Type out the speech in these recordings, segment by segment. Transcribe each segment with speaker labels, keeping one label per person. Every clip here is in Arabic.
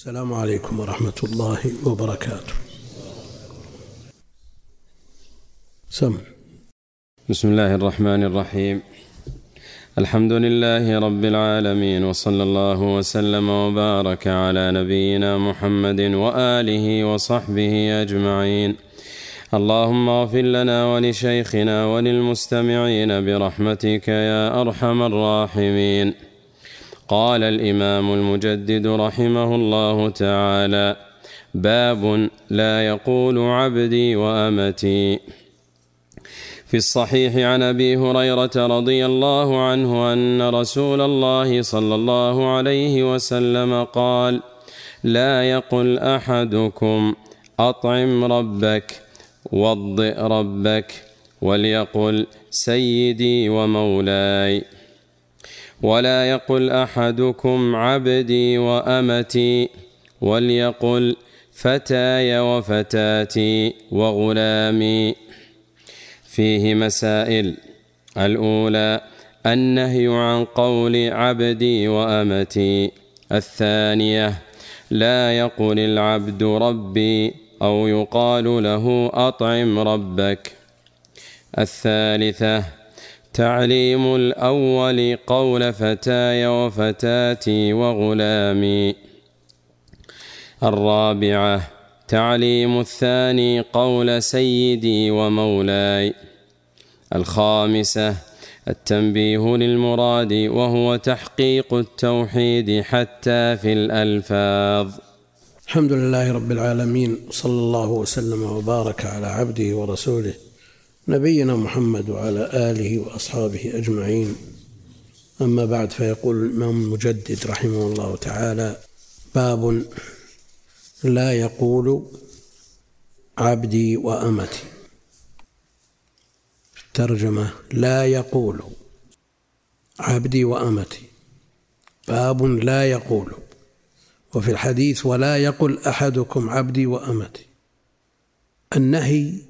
Speaker 1: السلام عليكم ورحمة الله وبركاته. سم.
Speaker 2: بسم الله الرحمن الرحيم. الحمد لله رب العالمين وصلى الله وسلم وبارك على نبينا محمد وآله وصحبه أجمعين. اللهم اغفر لنا ولشيخنا وللمستمعين برحمتك يا أرحم الراحمين. قال الإمام المجدد رحمه الله تعالى باب لا يقول عبدي وأمتي. في الصحيح عن أبي هريرة رضي الله عنه أن رسول الله صلى الله عليه وسلم قال لا يقل أحدكم أطعم ربك وضئ ربك وليقل سيدي ومولاي. ولا يقل أحدكم عبدي وأمتي وليقل فتاي وفتاتي وغلامي. فيه مسائل. الأولى النهي عن قول عبدي وأمتي. الثانية لا يقل العبد ربي أو يقال له أطعم ربك. الثالثة تعليم الأول قول فتاي وفتاتي وغلامي. الرابعة تعليم الثاني قول سيدي ومولاي. الخامسة التنبيه للمراد وهو تحقيق التوحيد حتى في الألفاظ.
Speaker 1: الحمد لله رب العالمين صلى الله وسلم وبارك على عبده ورسوله. نبينا محمد وعلى آله وأصحابه أجمعين. أما بعد فيقول الإمام المجدد رحمه الله تعالى باب لا يقول عبدي وأمتي. الترجمة لا يقول عبدي وأمتي. باب لا يقول. وفي الحديث ولا يقل أحدكم عبدي وأمتي. النهي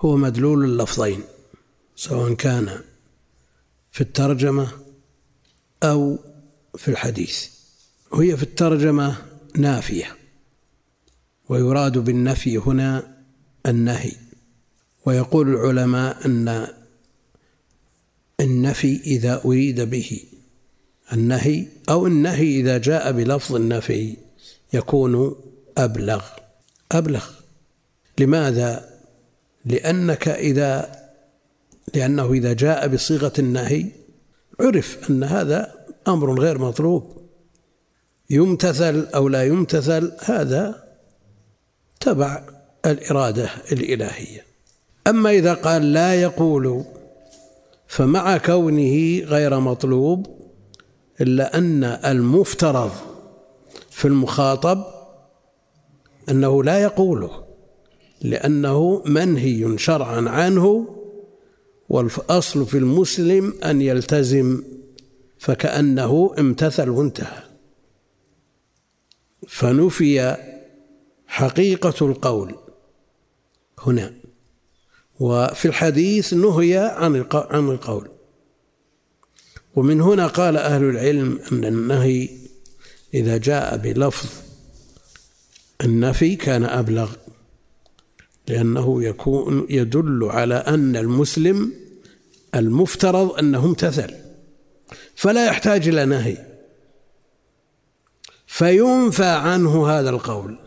Speaker 1: هو مدلول اللفظين سواء كان في الترجمة أو في الحديث. وهي في الترجمة نافية ويراد بالنفي هنا النهي. ويقول العلماء أن النفي إذا أريد به النهي أو النهي إذا جاء بلفظ النفي يكون أبلغ. أبلغ. لماذا؟ لأنك إذا لأنه إذا جاء بصيغة النهي عرف أن هذا أمر غير مطلوب. يمتثل أو لا يمتثل هذا تبع الإرادة الإلهية. أما إذا قال لا يقول فمع كونه غير مطلوب إلا أن المفترض في المخاطب أنه لا يقوله. لأنه منهي شرعا عنه والأصل في المسلم أن يلتزم فكأنه امتثل وانتهى. فنفي حقيقة القول هنا. وفي الحديث نهي عن عن القول. ومن هنا قال أهل العلم أن النهي إذا جاء بلفظ النفي كان أبلغ. لأنه يكون يدل على أن المسلم المفترض أنه امتثل فلا يحتاج إلى نهي. فينفى عنه هذا القول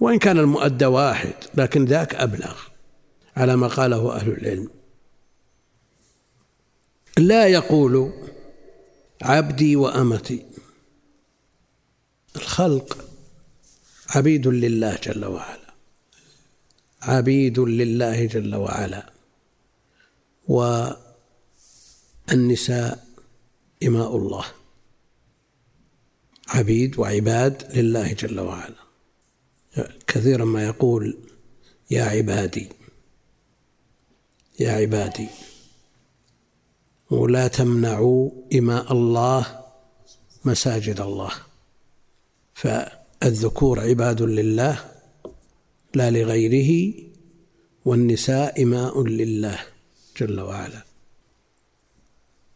Speaker 1: وإن كان المؤدى واحد لكن ذاك أبلغ على ما قاله أهل العلم. لا يقول عبدي وأمتي. الخلق عبيد لله جل وعلا. عبيد لله جل وعلا والنساء إماء الله عبيد وعباد لله جل وعلا. كثيرا ما يقول يا عبادي يا عبادي ولا تمنعوا إماء الله مساجد الله. فالذكور عباد لله لا لغيره والنساء إماء لله جل وعلا.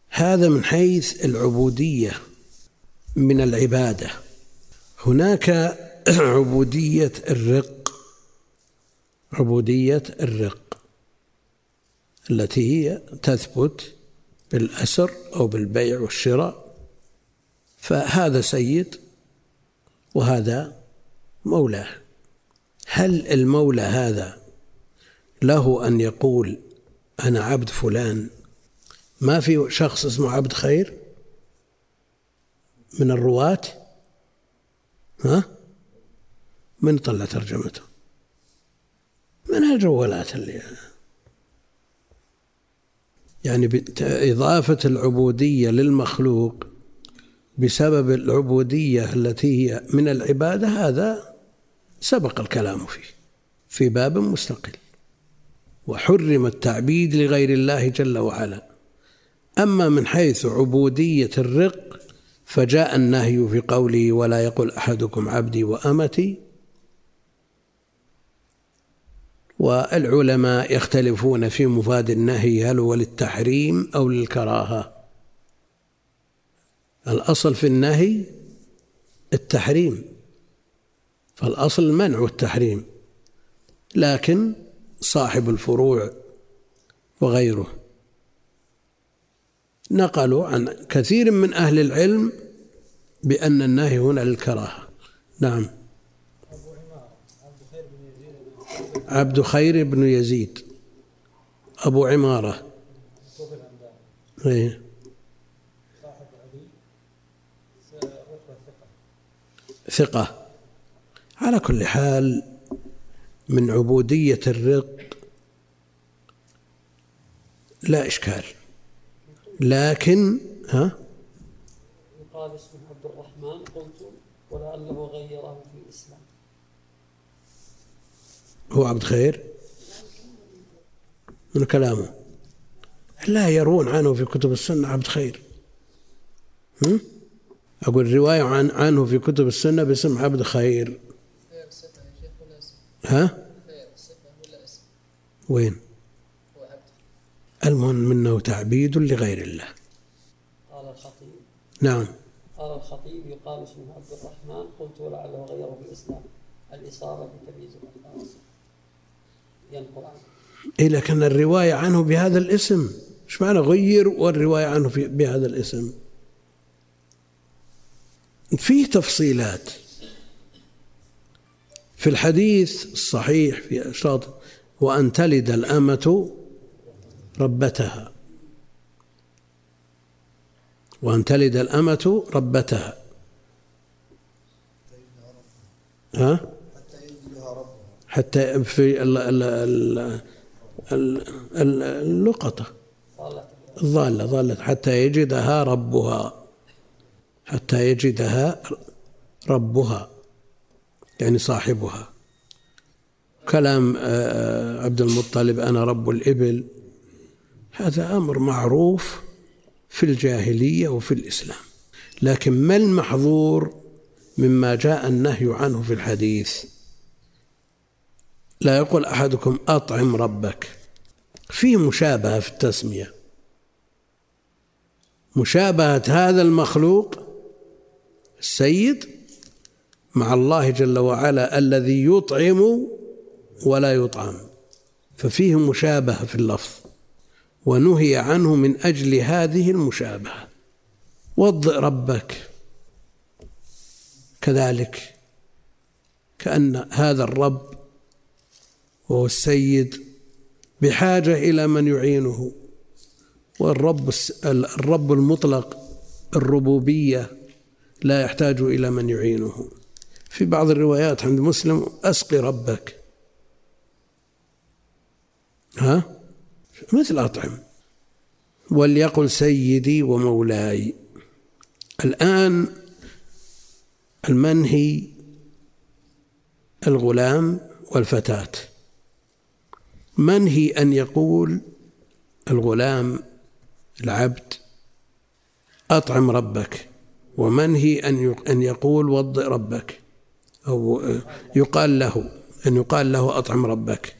Speaker 1: هذا من حيث العبودية من العبادة. هناك عبودية الرق عبودية الرق التي هي تثبت بالأسر أو بالبيع والشراء. فهذا سيد وهذا مولاه. هل المولى هذا له أن يقول أنا عبد فلان؟ ما في شخص اسمه عبد خير من الرواة؟ ها؟ من طلع ترجمته؟ من الجوالات اللي يعني إضافة العبودية للمخلوق بسبب العبودية التي هي من العبادة هذا سبق الكلام فيه في باب مستقل. وحرم التعبيد لغير الله جل وعلا. أما من حيث عبودية الرق فجاء النهي في قوله ولا يقل أحدكم عبدي وأمتي والعلماء يختلفون في مفاد النهي هل هو للتحريم أو للكراهة؟ الأصل في النهي التحريم. فالأصل المنع والتحريم لكن صاحب الفروع وغيره. نقلوا عن كثير من أهل العلم بأن النهي هنا للكراهة. نعم. عبد خير بن يزيد. أبو عمارة. إيه. ثقة. على كل حال من عبودية الرق لا إشكال. لكن ها؟
Speaker 3: يقال اسمه عبد الرحمن قلت ولعله غيره في الإسلام.
Speaker 1: هو عبد خير؟ من كلامه. لا يروون عنه في كتب السنة عبد خير. هم؟ أقول رواية عن عنه في كتب السنة باسم عبد خير. ها؟ وين؟ المهم منه تعبيد لغير الله.
Speaker 3: قال الخطيب.
Speaker 1: نعم.
Speaker 3: قال الخطيب يقال اسمه عبد الرحمن قلت ولعله غيره في الإسلام الإصابة بتمييز ينقل عنه
Speaker 1: إيه لكن الرواية عنه بهذا الاسم. إيش معنى غير والرواية عنه في بهذا الاسم؟ فيه تفصيلات. في الحديث الصحيح في أشراط وأن تلد الأمة ربتها. وأن تلد الأمة ربتها. ها؟ حتى في اللقطة الضالة ضالة. حتى يجدها ربها. حتى يجدها ربها. يعني صاحبها. كلام عبد المطلب أنا رب الإبل. هذا أمر معروف في الجاهلية وفي الإسلام. لكن ما المحظور مما جاء النهي عنه في الحديث؟ لا يقول أحدكم أطعم ربك. في مشابهة في التسمية. مشابهة هذا المخلوق السيد مع الله جل وعلا الذي يطعم ولا يطعم ففيه مشابهة في اللفظ ونهي عنه من أجل هذه المشابهة. وضئ ربك كذلك كأن هذا الرب وهو السيد بحاجة إلى من يعينه. والرب الرب المطلق الربوبية لا يحتاج إلى من يعينه. في بعض الروايات عند مسلم أسقي ربك. ها؟ مثل أطعم. وليقل سيدي ومولاي. الآن المنهي الغلام والفتاة. منهي أن يقول الغلام العبد أطعم ربك ومنهي أن أن يقول وضئ ربك. أو يقال له أن يقال له أطعم ربك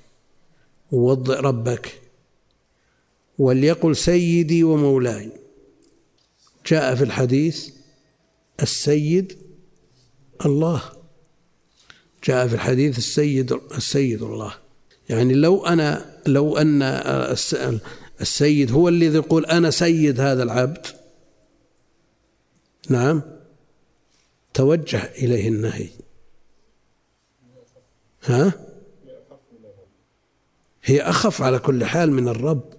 Speaker 1: ووضئ ربك وليقل سيدي ومولاي. جاء في الحديث السيد الله. جاء في الحديث السيد السيد الله. يعني لو أنا لو أن السيد هو الذي يقول أنا سيد هذا العبد. نعم. توجه إليه النهي. ها؟ هي أخف على كل حال من الرب.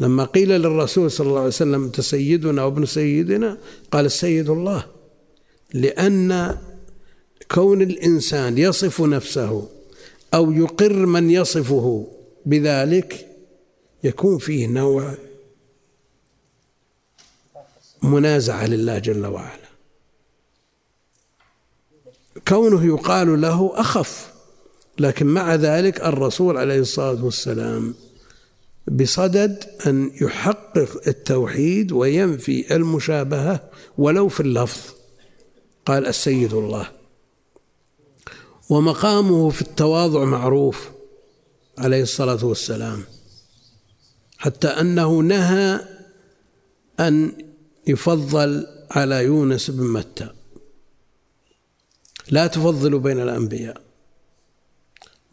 Speaker 1: لما قيل للرسول صلى الله عليه وسلم أنت سيدنا وابن سيدنا قال السيد الله لأن كون الإنسان يصف نفسه أو يقر من يصفه بذلك يكون فيه نوع منازعة لله جل وعلا. كونه يقال له أخف. لكن مع ذلك الرسول عليه الصلاة والسلام بصدد أن يحقق التوحيد وينفي المشابهة ولو في اللفظ. قال السيد الله. ومقامه في التواضع معروف عليه الصلاة والسلام. حتى أنه نهى أن يفضل على يونس بن متى. لا تفضلوا بين الأنبياء.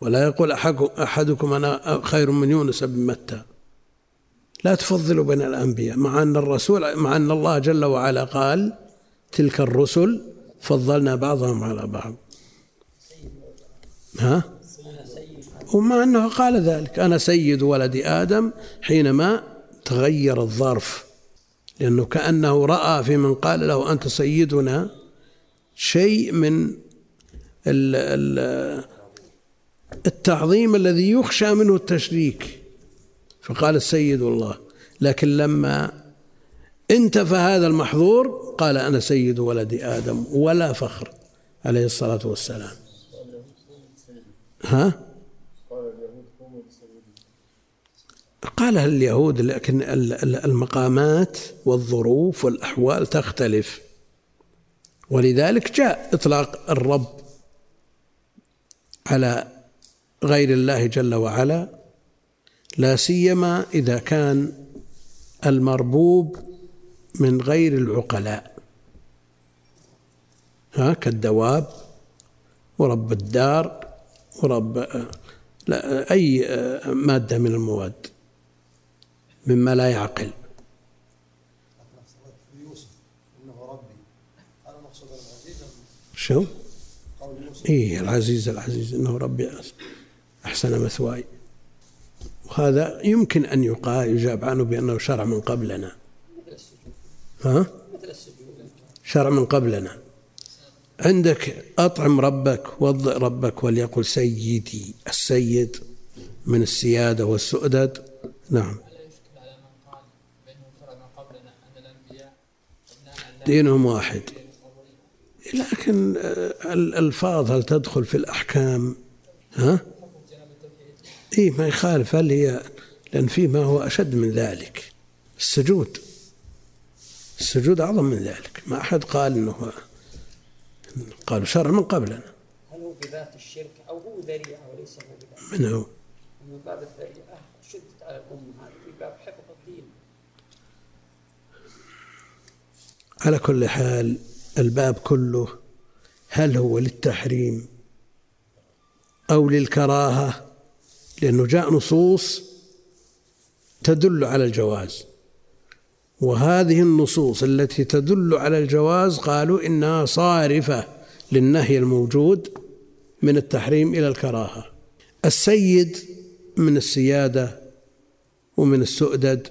Speaker 1: ولا يقول أحدكم أنا خير من يونس بن متى. لا تفضلوا بين الأنبياء مع أن الرسول مع أن الله جل وعلا قال تلك الرسل فضلنا بعضهم على بعض. ها؟ ومع أنه قال ذلك أنا سيد ولد آدم حينما تغير الظرف لأنه كأنه رأى في من قال له أنت سيدنا شيء من التعظيم الذي يخشى منه التشريك. فقال السيد الله لكن لما انتفى هذا المحظور قال أنا سيد ولد آدم ولا فخر عليه الصلاة والسلام. ها؟ قالها اليهود لكن المقامات والظروف والأحوال تختلف. ولذلك جاء إطلاق الرب على غير الله جل وعلا لا سيما إذا كان المربوب من غير العقلاء. ها كالدواب ورب الدار ورب لا أي مادة من المواد مما لا يعقل. شو؟ إيه العزيز العزيز إنه ربي أحسن مثواي. وهذا يمكن أن يقال يجاب عنه بأنه شرع من قبلنا. ها؟ شرع من قبلنا. عندك أطعم ربك وضئ ربك وليقل سيدي السيد من السيادة والسؤدد. نعم. دينهم واحد. لكن الألفاظ هل تدخل في الأحكام؟ ها؟ إيه ما يخالف هل هي لأن في ما هو أشد من ذلك. السجود السجود أعظم من ذلك. ما أحد قال أنه قالوا شرع من قبلنا.
Speaker 3: هل هو بذات الشرك أو هو ذريعة وليس هو
Speaker 1: بذات؟ من هو؟
Speaker 3: من باب الذريعة. شدت على الأمة. في باب حفظ الدين.
Speaker 1: على كل حال الباب كله هل هو للتحريم أو للكراهة؟ لأنه جاء نصوص تدل على الجواز. وهذه النصوص التي تدل على الجواز قالوا إنها صارفة للنهي الموجود من التحريم إلى الكراهة. السيد من السيادة ومن السؤدد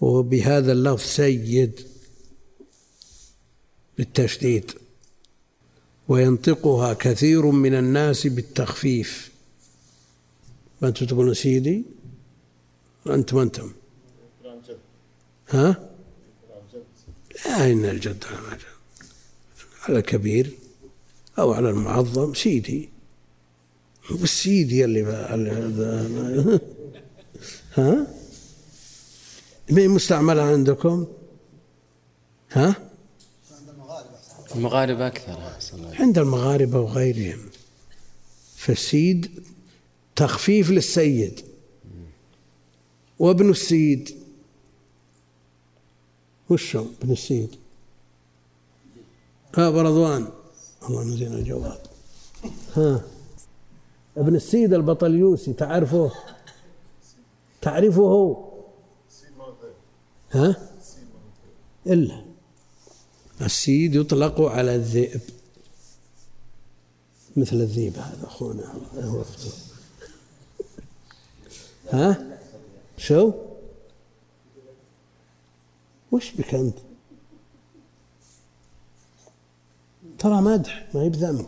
Speaker 1: وبهذا اللفظ سيد بالتشديد وينطقها كثير من الناس بالتخفيف. ما أنتم تقولون سيدي؟ أنتم أنتم. ها؟ لا إن الجد على على الكبير أو على المعظم سيدي. والسيدي اللي ها؟ ما مستعملة عندكم؟ ها؟
Speaker 2: المغاربة أكثر
Speaker 1: عند المغاربة وغيرهم. فالسيد تخفيف للسيد وابن السيد. وش ابن السيد؟ ها برضوان. الله نزين الجواب. ها. ابن السيد البطليوسي تعرفه؟ تعرفه؟ ها؟ إلا. السيد يطلق على الذئب. مثل الذيب هذا أخونا. هو ها؟ شو؟ وش بك أنت؟ ترى مدح ما هي بذم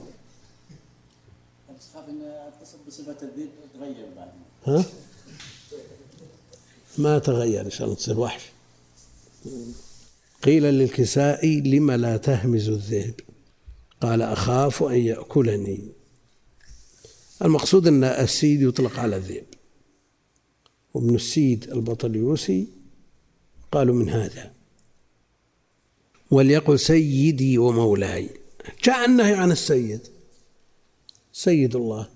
Speaker 4: بس خاف إن أتصل بصفة الذئب تغير بعد.
Speaker 1: ها؟ ما تغير إن شاء الله تصير وحش. قيل للكسائي لم لا تهمز الذئب؟ قال أخاف أن يأكلني. المقصود أن السيد يطلق على الذئب. وابن السيد البطليوسي قالوا من هذا. وليقل سيدي ومولاي. جاء النهي عن السيد. سيد الله.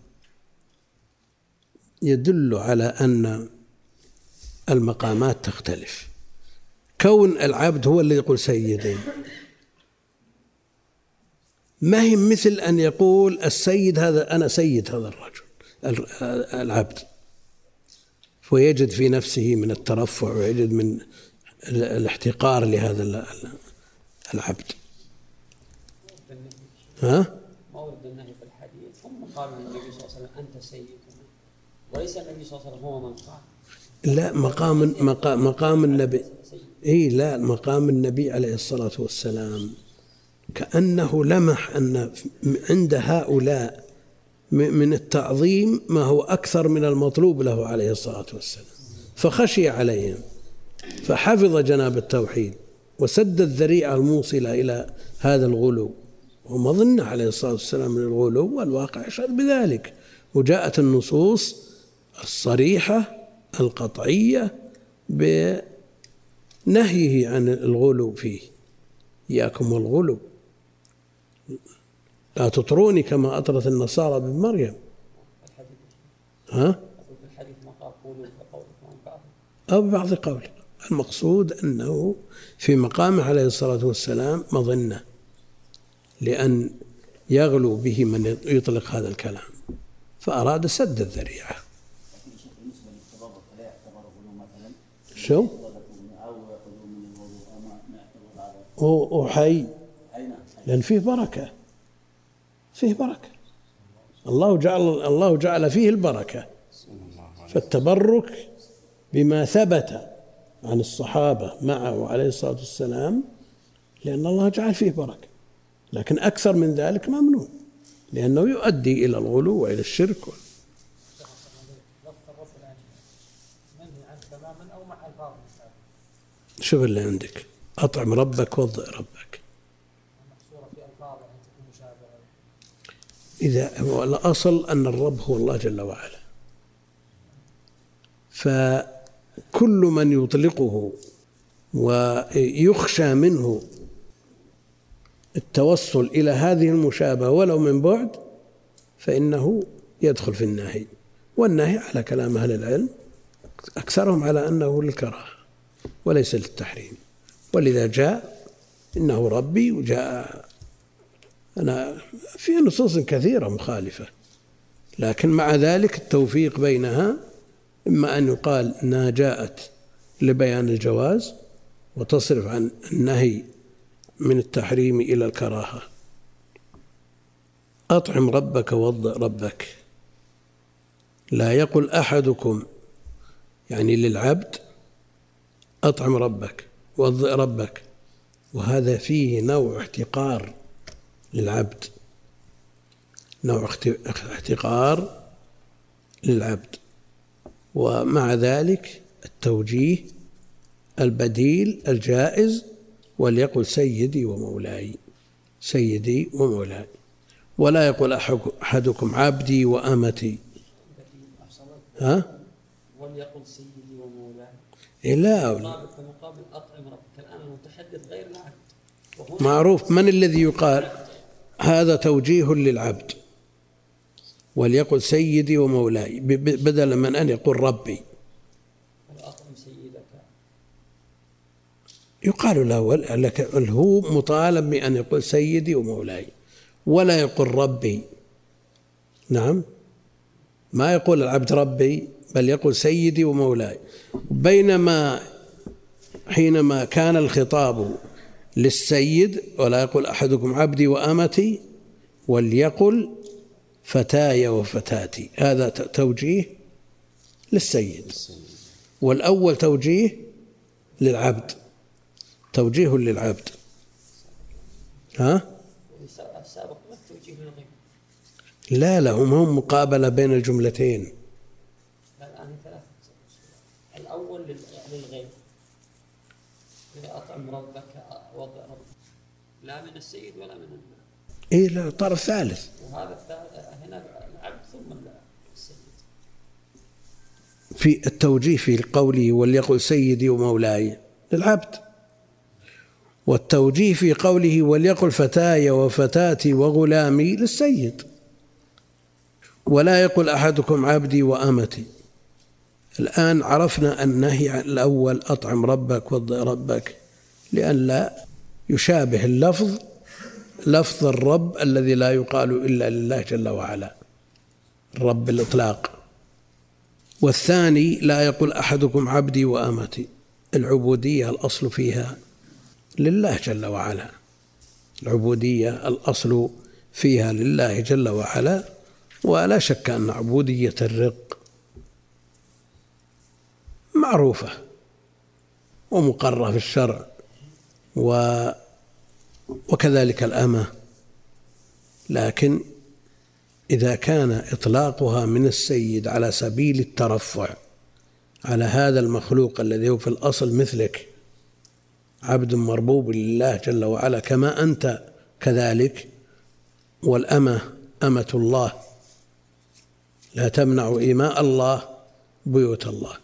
Speaker 1: يدل على أن المقامات تختلف. كون العبد هو الذي يقول سيدي. ما هي مثل أن يقول السيد هذا أنا سيد هذا الرجل العبد. ويجد في نفسه من الترفع ويجد من الاحتقار لهذا العبد. ها؟
Speaker 3: ما ورد النهي في الحديث. ثم قال النبي صلى الله عليه وسلم أنت سيدنا وليس النبي صلى الله عليه وسلم هو من قال.
Speaker 1: لا مقام مقام, مقام النبي. إي لا مقام النبي عليه الصلاة والسلام. كأنه لمح أن عند هؤلاء من التعظيم ما هو أكثر من المطلوب له عليه الصلاة والسلام. فخشي عليهم فحفظ جناب التوحيد وسد الذريعة الموصلة إلى هذا الغلو. ومظنه عليه الصلاة والسلام من الغلو والواقع يشهد بذلك. وجاءت النصوص الصريحة القطعية بنهيه عن الغلو فيه. إياكم والغلو. لا تطروني كما أطرت النصارى بن مريم. ها؟ أو ببعض قول. المقصود أنه في مقامه عليه الصلاة والسلام مظنة لأن يغلو به من يطلق هذا الكلام فأراد سد الذريعة. شو؟ وحي لأن فيه بركة. فيه بركة. الله جعل الله جعل فيه البركة. فالتبرك بما ثبت عن الصحابة معه عليه الصلاة والسلام لأن الله جعل فيه بركة. لكن أكثر من ذلك ممنوع لأنه يؤدي إلى الغلو وإلى الشرك. شوف اللي عندك. أطعم ربك وضع ربك. إذا هو الأصل أن الرب هو الله جل وعلا. فكل من يطلقه ويخشى منه التوصل إلى هذه المشابهة ولو من بعد فإنه يدخل في النهي والنهي على كلام أهل العلم أكثرهم على أنه للكراهة وليس للتحريم. ولذا جاء إنه ربي وجاء أنا في نصوص كثيرة مخالفة لكن مع ذلك التوفيق بينها إما أن يقال أنها جاءت لبيان الجواز وتصرف عن النهي من التحريم إلى الكراهة. أطعم ربك وضع ربك. لا يقل أحدكم يعني للعبد أطعم ربك وضئ ربك. وهذا فيه نوع احتقار. للعبد. نوع احتقار للعبد. ومع ذلك التوجيه البديل الجائز وليقل سيدي ومولاي. سيدي ومولاي. ولا يقول أحدكم عبدي وأمتي. ها؟
Speaker 3: وليقل سيدي
Speaker 1: إيه لا.
Speaker 3: مقابل أطعم ربك. الآن المتحدث غير العبد.
Speaker 1: معروف. من الذي يقال؟ هذا توجيه للعبد. وليقل سيدي ومولاي بدلا من أن يقول ربي. يقال له لك هو مطالب بأن يقول سيدي ومولاي ولا يقول ربي. نعم. ما يقول العبد ربي بل يقول سيدي ومولاي. بينما حينما كان الخطاب للسيد ولا يقول أحدكم عبدي وأمتي وليقل فتاي وفتاتي. هذا توجيه للسيد. والأول توجيه للعبد. توجيه للعبد. ها؟ لا لا هم مقابلة بين الجملتين
Speaker 3: الآن ثلاثة الأول للغيب إذا أطعم ربك وضع ربك لا من السيد ولا من
Speaker 1: إيه لا طرف ثالث.
Speaker 3: وهذا هنا العبد ثم السيد.
Speaker 1: في التوجيه في قوله وليقل سيدي ومولاي للعبد. والتوجيه في قوله وليقل فتاي وفتاتي وغلامي للسيد. ولا يقل أحدكم عبدي وأمتي. الآن عرفنا النهي الأول أطعم ربك وضع ربك لئلا يشابه اللفظ لفظ الرب الذي لا يقال إلا لله جل وعلا. الرب بالاطلاق والثاني لا يقول أحدكم عبدي وأمتي. العبودية الأصل فيها لله جل وعلا. العبودية الأصل فيها لله جل وعلا ولا شك أن عبودية الرق معروفة ومقرة في الشرع و وكذلك الأمة. لكن إذا كان إطلاقها من السيد على سبيل الترفع على هذا المخلوق الذي هو في الأصل مثلك عبد مربوب لله جل وعلا كما أنت كذلك والأمة أمة الله لا تمنع إيماء الله بيوت الله.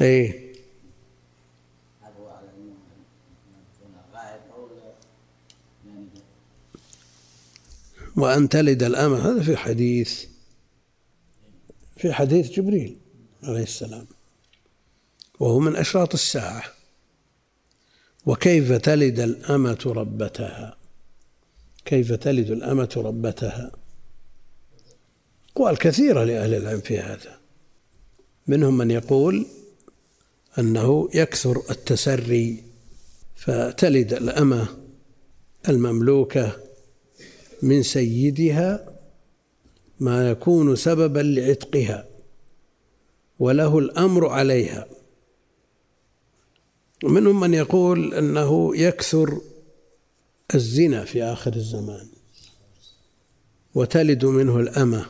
Speaker 1: إيه. وأن تلد الأمة هذا في حديث في حديث جبريل عليه السلام. وهو من أشراط الساعة. وكيف تلد الأمة ربتها؟ كيف تلد الأمة ربتها؟ أقوال كثيرة لأهل العلم في هذا. منهم من يقول أنه يكثر التسري فتلد الأمة المملوكة من سيدها ما يكون سببا لعتقها وله الأمر عليها. ومنهم من يقول أنه يكثر الزنا في آخر الزمان وتلد منه الأمة.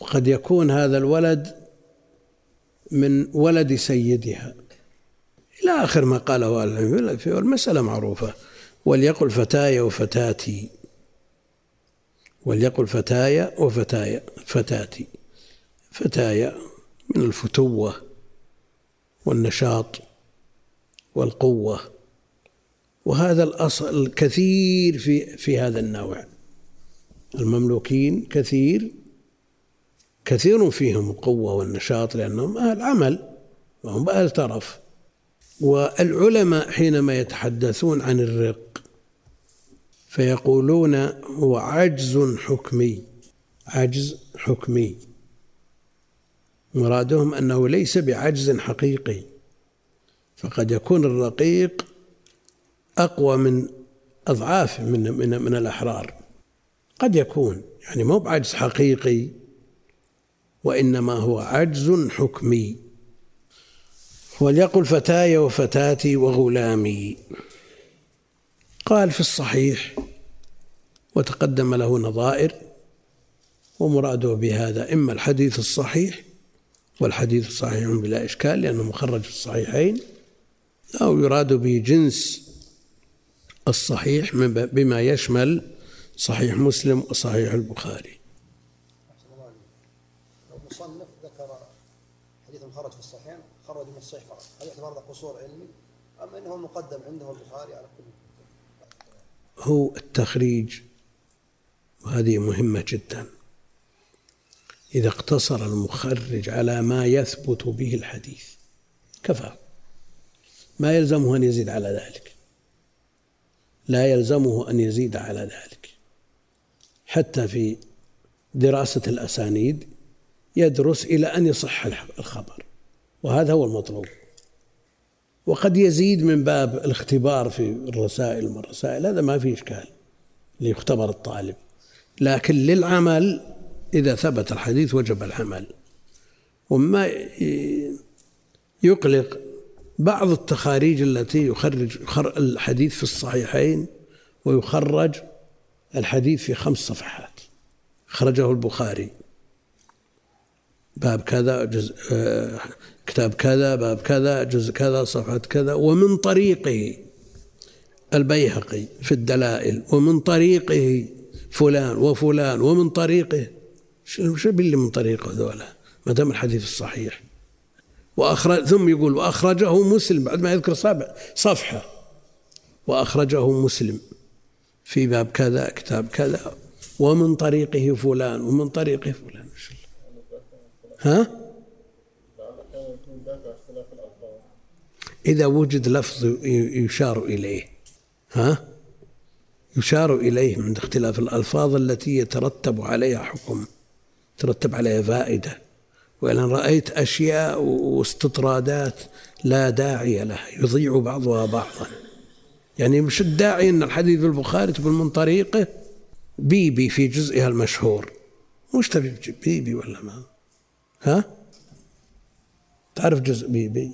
Speaker 1: وقد يكون هذا الولد من ولد سيدها. إلى آخر ما قاله العلم المسألة معروفة. وليقل فتاي وفتاتي. وليقل فتايا وفتايا فتاتي. فتايا من الفتوة والنشاط والقوة. وهذا الأصل الكثير في في هذا النوع. المملوكين كثير كثير فيهم القوة والنشاط لأنهم أهل عمل وهم أهل ترف والعلماء حينما يتحدثون عن الرق فيقولون هو عجز حكمي عجز حكمي. مرادهم أنه ليس بعجز حقيقي فقد يكون الرقيق أقوى من أضعاف من من من الأحرار. قد يكون يعني مو بعجز حقيقي وإنما هو عجز حكمي. وليقل فتاي وفتاتي وغلامي. قال في الصحيح وتقدم له نظائر ومراده بهذا إما الحديث الصحيح والحديث صحيح بلا إشكال لأنه مخرج في الصحيحين أو يراد به جنس الصحيح بما يشمل صحيح مسلم وصحيح البخاري
Speaker 5: المصنف ذكر حديث خرج في الصحيحين خرج من الصحيح فقط هل يعتبر قصور علمي أم أنه مقدم عنده البخاري على كل
Speaker 1: هو التخريج وهذه مهمة جدا. إذا اقتصر المخرج على ما يثبت به الحديث كفى. ما يلزمه أن يزيد على ذلك. لا يلزمه أن يزيد على ذلك. حتى في دراسة الأسانيد يدرس إلى أن يصح الخبر. وهذا هو المطلوب. وقد يزيد من باب الاختبار في الرسائل من الرسائل. هذا ما في إشكال ليختبر الطالب. لكن للعمل إذا ثبت الحديث وجب العمل. وما يقلق بعض التخاريج التي يخرج الحديث في الصحيحين ويخرج الحديث في خمس صفحات. خرجه البخاري. باب كذا جزء آه، كتاب كذا باب كذا جزء كذا صفحة كذا ومن طريقه البيهقي في الدلائل ومن طريقه فلان وفلان ومن طريقه شو اللي من طريقه ذولا ما دام الحديث الصحيح. وأخرج ثم يقول وأخرجه مسلم بعد ما يذكر صفحة. وأخرجه مسلم في باب كذا كتاب كذا ومن طريقه فلان ومن طريقه فلان. ها؟ إذا وجد لفظ يشار إليه ها؟ يشار إليه من اختلاف الألفاظ التي يترتب عليها حكم ترتب عليها فائدة. وإن رأيت أشياء واستطرادات لا داعي لها يضيع بعضها بعضا. يعني مش الداعي أن الحديث في البخاري تقول من طريقه بيبي في جزئها المشهور. تبي بيبي ولا ما؟ ها؟ تعرف جزء بيبي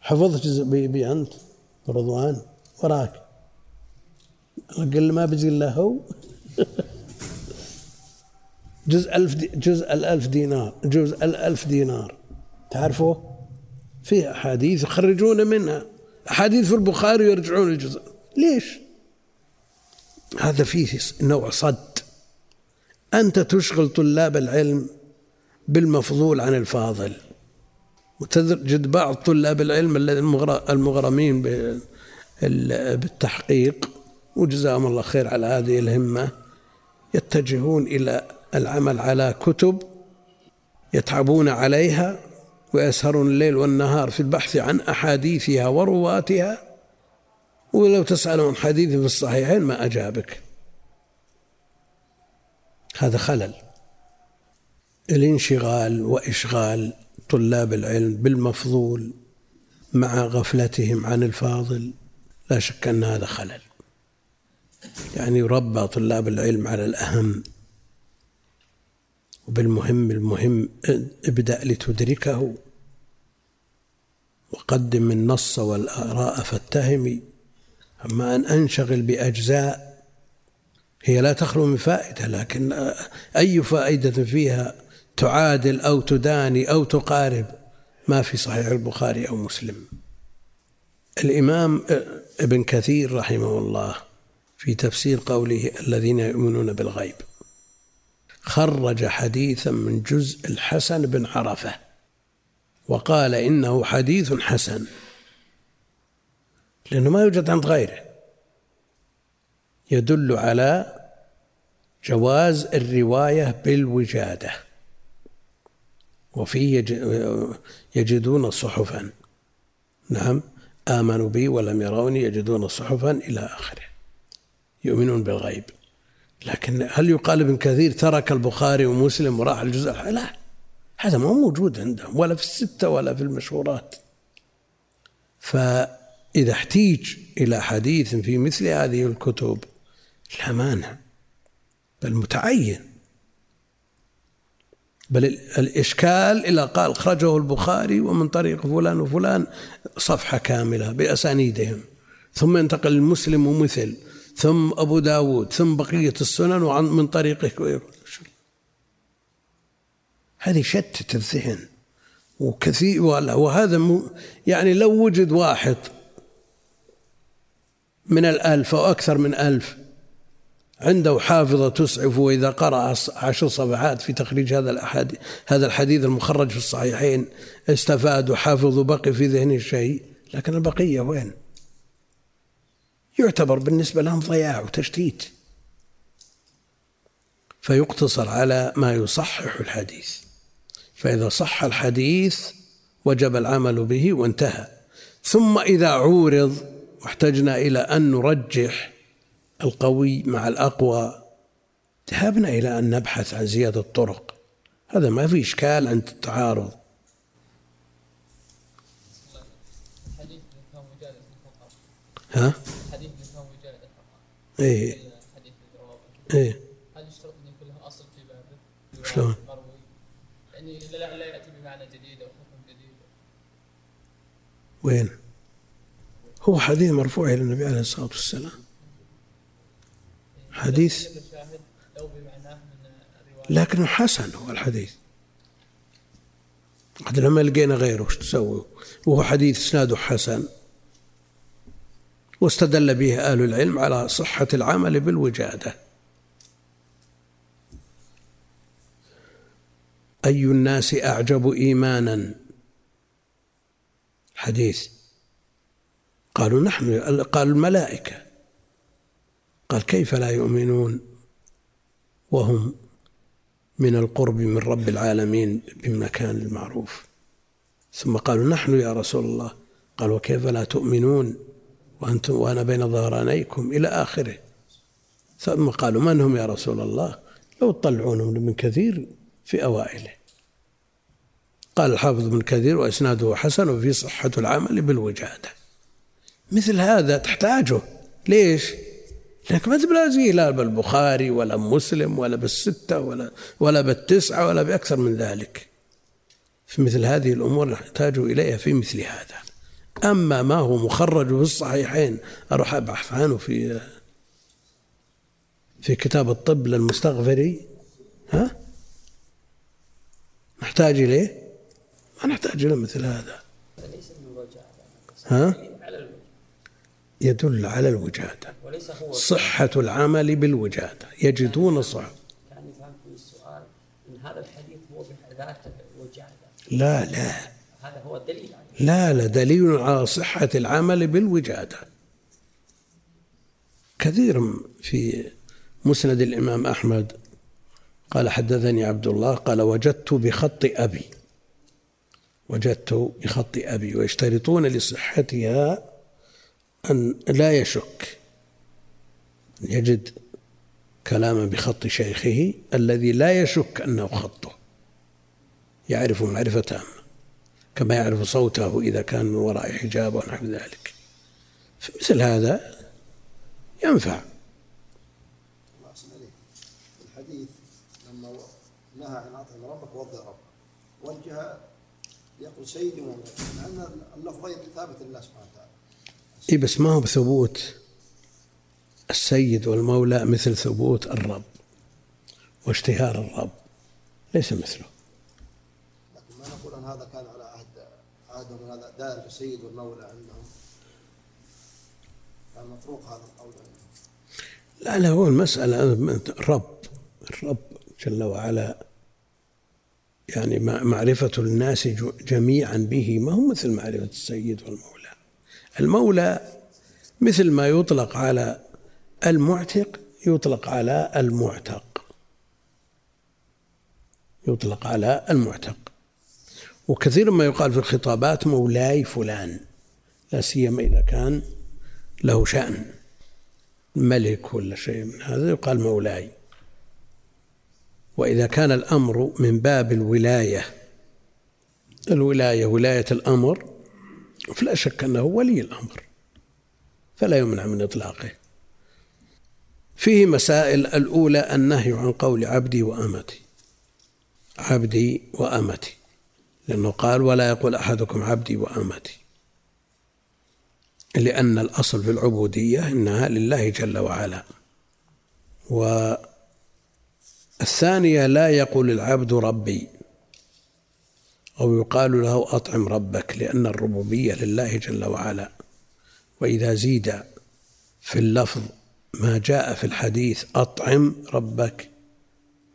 Speaker 1: حفظت جزء بيبي أنت رضوان وراك. قل ما بيجي إلا هو. جزء ألف دي جزء الألف دينار جزء الألف دينار. تعرفه؟ في أحاديث يخرجون منها. أحاديث في البخاري يرجعون الجزء. ليش؟ هذا فيه نوع صد. أنت تشغل طلاب العلم بالمفضول عن الفاضل. وتجد بعض طلاب العلم المغرمين بالتحقيق وجزاهم الله خير على هذه الهمة يتجهون إلى العمل على كتب يتعبون عليها ويسهرون الليل والنهار في البحث عن أحاديثها ورواتها. ولو تسأل عن حديث في الصحيحين ما أجابك. هذا خلل. الانشغال وإشغال طلاب العلم بالمفضول مع غفلتهم عن الفاضل لا شك أن هذا خلل. يعني يربى طلاب العلم على الأهم وبالمهم المهم ابدأ لتدركه وقدم النص والآراء فاتهمي أما أن أنشغل بأجزاء هي لا تخلو من فائدة لكن أي فائدة فيها تعادل أو تداني أو تقارب ما في صحيح البخاري أو مسلم. الإمام ابن كثير رحمه الله في تفسير قوله الذين يؤمنون بالغيب خرج حديثا من جزء الحسن بن عرفة وقال إنه حديث حسن لأنه ما يوجد عند غيره. يدل على جواز الرواية بالوجادة. وفيه يجدون صحفا. نعم آمنوا بي ولم يروني يجدون صحفا إلى آخره. يؤمنون بالغيب. لكن هل يقال ابن كثير ترك البخاري ومسلم وراح الجزء لا هذا ما موجود عندهم ولا في الستة ولا في المشهورات. فإذا احتيج إلى حديث في مثل هذه الكتب لا مانع بل متعين. بل الإشكال إلى قال أخرجه البخاري ومن طريق فلان وفلان صفحة كاملة بأسانيدهم. ثم ينتقل المسلم ومثل ثم أبو داود ثم بقية السنن وعن من طريقه. هذه شتت الذهن وكثير وهذا يعني لو وجد واحد من الألف أو أكثر من ألف عنده حافظة تسعف وإذا قرأ عشر صفحات في تخريج هذا الأحاديث هذا الحديث المخرج في الصحيحين استفاد وحافظ وبقي في ذهنه شيء لكن البقية وين؟ يعتبر بالنسبة لهم ضياع وتشتيت. فيقتصر على ما يصحح الحديث. فإذا صح الحديث وجب العمل به وانتهى. ثم إذا عورض واحتجنا إلى أن نرجح القوي مع الأقوى ذهبنا إلى أن نبحث عن زيادة الطرق هذا ما في إشكال عند التعارض ها؟ إيه
Speaker 6: الحديث بالروابط
Speaker 1: إيه
Speaker 6: هل يشترط ان يكون له اصل في بابه؟
Speaker 1: شلون؟
Speaker 6: يعني لا, لا ياتي بمعنى جديد أو حكم جديد
Speaker 1: وين؟ هو حديث مرفوع إلى النبي عليه الصلاة والسلام حديث لكنه حسن هو الحديث. قد لما لقينا غيره وش تسوي؟ وهو حديث اسناده حسن. واستدل به أهل العلم على صحة العمل بالوجادة. أي الناس أعجب إيمانا؟ حديث قالوا نحن قال الملائكة. قال كيف لا يؤمنون وهم من القرب من رب العالمين بالمكان المعروف؟ ثم قالوا نحن يا رسول الله. قال وكيف لا تؤمنون وأنتم وأنا بين ظهرانيكم إلى آخره؟ ثم قالوا من هم يا رسول الله؟ لو تطلعونهم من كثير في أوائله. قال الحافظ بن كثير وإسناده حسن وفي صحة العمل بالوجادة. مثل هذا تحتاجه. ليش؟ لأنك ما تبلازيه لا بالبخاري ولا مسلم ولا بالستة ولا ولا بالتسعة ولا بأكثر من ذلك. في مثل هذه الأمور نحتاج إليها في مثل هذا. أما ما هو مخرج في الصحيحين أروح أبحث عنه في في كتاب الطب للمستغفري. ها؟ نحتاج إليه؟ ما نحتاج إلى مثل هذا. ها؟ يدل على الوجادة. صحة العمل بالوجادة. يجدون صح.
Speaker 3: كان يفهم في السؤال ان هذا الحديث هو بذاته وجاهه
Speaker 1: لا لا.
Speaker 3: هذا هو الدليل
Speaker 1: لا لا. دليل على صحة العمل بالوجادة. كثير في مسند الإمام أحمد. قال حدثني عبد الله. قال وجدت بخط أبي. وجدت بخط أبي. ويشترطون لصحتها أن لا يشك أن يجد كلاما بخط شيخه الذي لا يشك أنه خطه. يعرف معرفة تامة كما يعرف صوته إذا كان من وراء حجاب ونحو ذلك. فمثل هذا ينفع.
Speaker 5: الحديث لما نهى عن أطعم ربك وضع ربك. وجه يقول سيدي ومولاي مع أن اللفظين ثابت لله سبحانه وتعالى.
Speaker 1: إي بس ما هو بثبوت السيد والمولى مثل ثبوت الرب واشتهار الرب. ليس مثله.
Speaker 5: لكن ما نقول أن هذا كان على عهد عهدهم هذا دائر بالسيد والمولى عندهم. كان مطروق هذا القول.
Speaker 1: لا لا هو المسألة الرب الرب جل وعلا يعني مع- معرفة الناس جميعا به ما هو مثل معرفة السيد والمولى. المولى مثل ما يطلق على المعتق يطلق على المعتق. يطلق على المعتق. وكثير ما يقال في الخطابات مولاي فلان لا سيما إذا كان له شأن ملك ولا شيء من هذا يقال مولاي. وإذا كان الأمر من باب الولاية الولاية ولاية الأمر فلا شك أنه ولي الأمر فلا يمنع من إطلاقه. فيه مسائل الأولى النهي عن قول عبدي وأمتي عبدي وأمتي لأنه قال ولا يقول أحدكم عبدي وأمتي. لأن الأصل في العبودية إنها لله جل وعلا. والثانية لا يقول العبد ربي. أو يقال له أطعم ربك لأن الربوبية لله جل وعلا. وإذا زيد في اللفظ ما جاء في الحديث أطعم ربك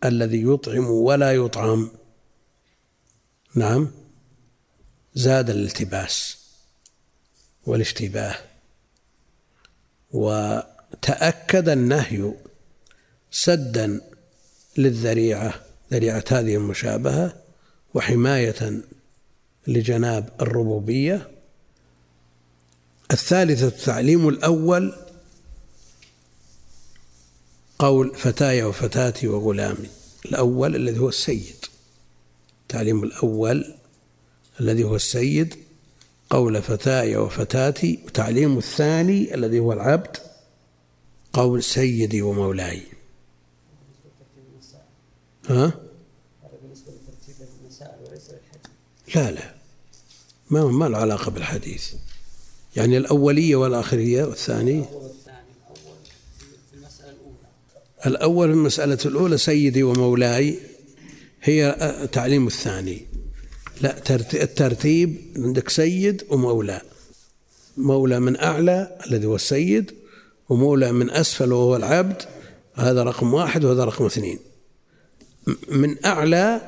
Speaker 1: الذي يطعم ولا يطعم نعم زاد الالتباس والاشتباه. وتأكد النهي سدا للذريعة ذريعة هذه المشابهة وحماية لجناب الربوبية. الثالثة التعليم الأول قول فتاي وفتاتي وغلامي الأول الذي هو السيد. التعليم الأول الذي هو السيد قول فتاي وفتاتي وتعليم الثاني الذي هو العبد قول سيدي ومولاي. ها؟
Speaker 3: هذا بالنسبة لترتيب المسائل وليس للحديث
Speaker 1: لا لا. ما ما له علاقة بالحديث. يعني الأولية والآخرية والثاني؟
Speaker 3: الأول في المسألة الأولى
Speaker 1: سيدي ومولاي هي تعليم الثاني. لا ترت- الترتيب عندك سيد ومولى. مولى من أعلى الذي هو السيد ومولى من أسفل وهو العبد. هذا رقم واحد وهذا رقم اثنين. من أعلى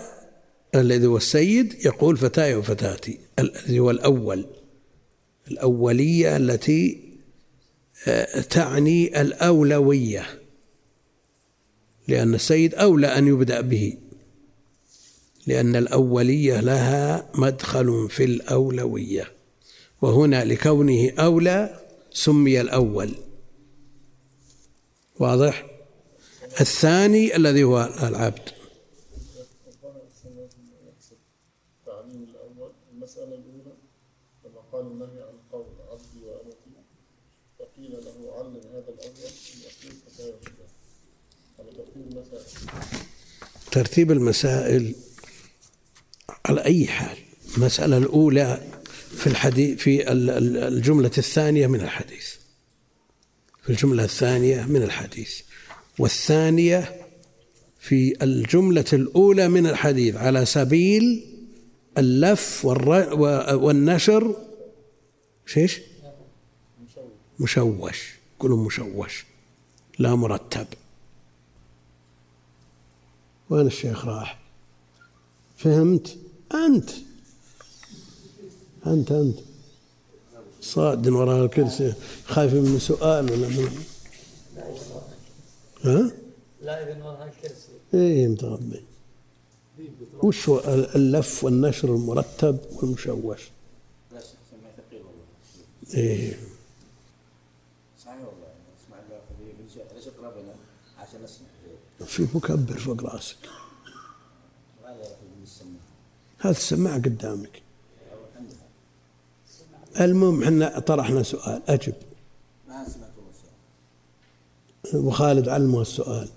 Speaker 1: الذي هو السيد يقول فتاي وفتاتي الذي هو الأول الأولية التي آه، تعني الأولوية لأن السيد أولى أن يبدأ به لأن الأولية لها مدخل في الأولوية وهنا لكونه أولى سمي الأول. واضح؟ الثاني الذي هو العبد
Speaker 7: التعليم الأول المسألة الأولى لما قال النهي عن قول عبدي وأمتي فقيل له علم هذا الأول يقول فتاة وفتاة على ترتيب المسائل
Speaker 1: ترتيب المسائل على أي حال. المسألة الأولى في الحديث في ال- ال- الجملة الثانية من الحديث. في الجملة الثانية من الحديث. والثانية في الجملة الأولى من الحديث على سبيل اللف والنشر. شيش؟ مشوش. كله مشوش. لا مرتب. وين الشيخ راح؟ فهمت؟ أنت. أنت أنت. صاد وراء الكرسي. خايف من سؤال ولا من ها؟
Speaker 3: لا إذن وراء الكرسي.
Speaker 1: إيه متغبي وش هو اللف والنشر المرتب والمشوش؟
Speaker 4: لا سمعت ثقيل والله.
Speaker 1: إيه
Speaker 4: صحيح والله اسمع ليش اقربنا عشان اسمع
Speaker 1: في مكبر فوق راسك.
Speaker 4: هذا
Speaker 1: السماعة قدامك. المهم إحنا طرحنا سؤال.
Speaker 4: والله السؤال
Speaker 1: وخالد علمه السؤال.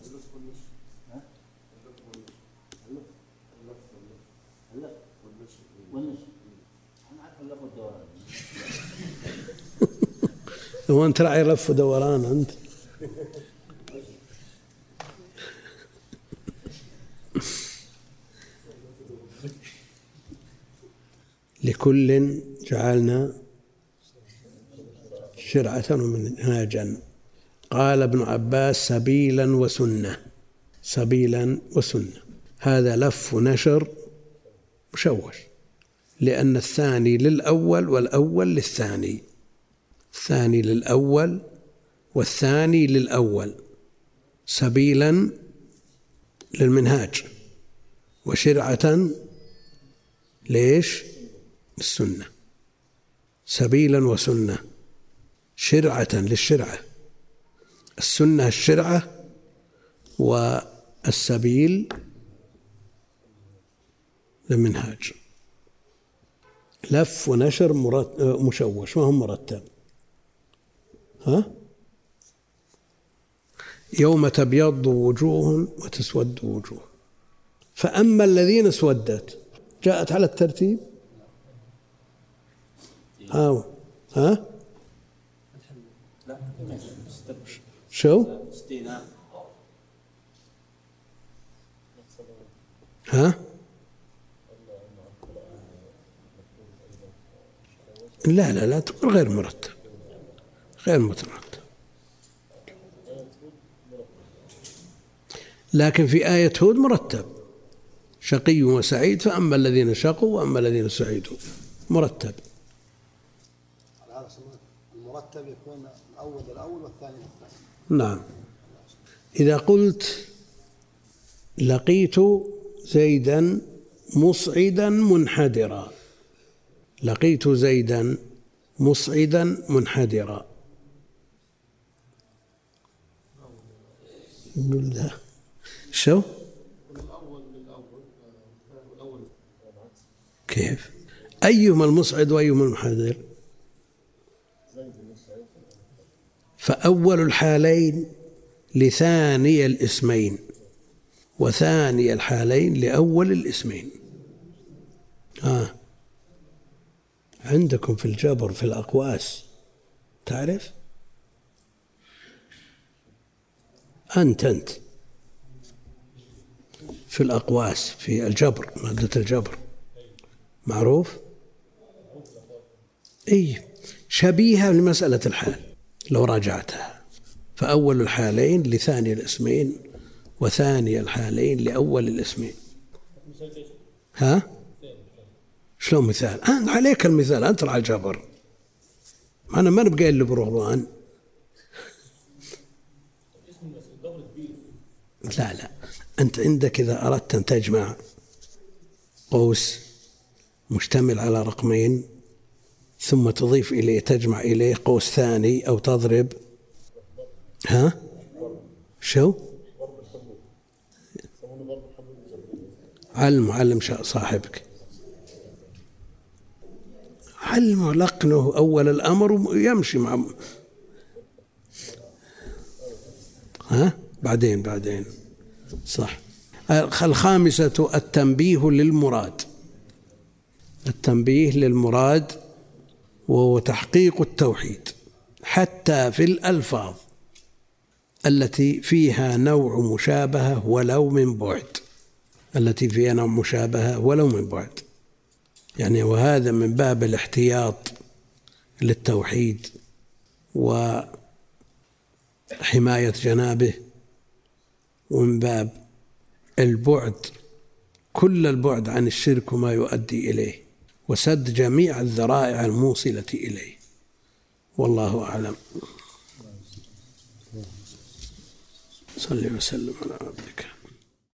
Speaker 1: هو أنت راعي لف ودوران أنت؟ لكل جعلنا شرعة ومنهاجا قال ابن عباس سبيلا وسنة. سبيلا وسنة. هذا لف نشر مشوش. لأن الثاني للأول والأول للثاني. الثاني للأول والثاني للأول. سبيلا للمنهاج. وشرعة ليش؟ السنة. سبيلا وسنة. شرعة للشرعة. السنة الشرعة والسبيل للمنهاج. لف ونشر مشوش ما هو مرتب. ها؟ يوم تبيض وجوه وتسود وجوه. فأما الذين اسودت جاءت على الترتيب؟ ها ها؟
Speaker 4: لا
Speaker 1: شو؟ ها؟ لا لا لا تقول غير مرتب. غير مترتب. لكن في آية هود مرتب. شقي وسعيد فأما الذين شقوا وأما الذين سعيدوا مرتب.
Speaker 5: المرتب يكون الأول الأول والثاني الثاني
Speaker 1: نعم. إذا قلت لقيت زيدا مصعدا منحدرا. لقيت زيدا مصعدا منحدرا. شو؟ كيف؟ أيهما المصعد وأيهما المنحدر؟ فأول الحالين لثاني الاسمين وثاني الحالين لأول الاسمين. آه عندكم في الجبر في الأقواس تعرف؟ أنت أنت. في الأقواس في الجبر مادة الجبر. معروف؟ أي شبيهة لمسألة الحال. لو راجعتها. فأول الحالين لثاني الاسمين وثاني الحالين لأول الاسمين. ها؟ شلون مثال؟ أنت عليك المثال أنت على الجبر أنا ما نبقى إلا برهوان لا لا. أنت عندك إذا أردت أن تجمع قوس مشتمل على رقمين ثم تضيف إليه تجمع إليه قوس ثاني أو تضرب. ها؟ شو؟ علم علم صاحبك. علم لقنه أول الأمر يمشي مع ها؟ بعدين بعدين. صح. الخامسة التنبيه للمراد. التنبيه للمراد وهو تحقيق التوحيد حتى في الألفاظ التي فيها نوع مشابهة ولو من بعد. التي فيها نوع مشابهة ولو من بعد. يعني وهذا من باب الاحتياط للتوحيد وحماية جنابه ومن باب البعد كل البعد عن الشرك وما يؤدي إليه. وسد جميع الذرائع الموصلة إليه. والله أعلم. صلي وسلم على عبدك.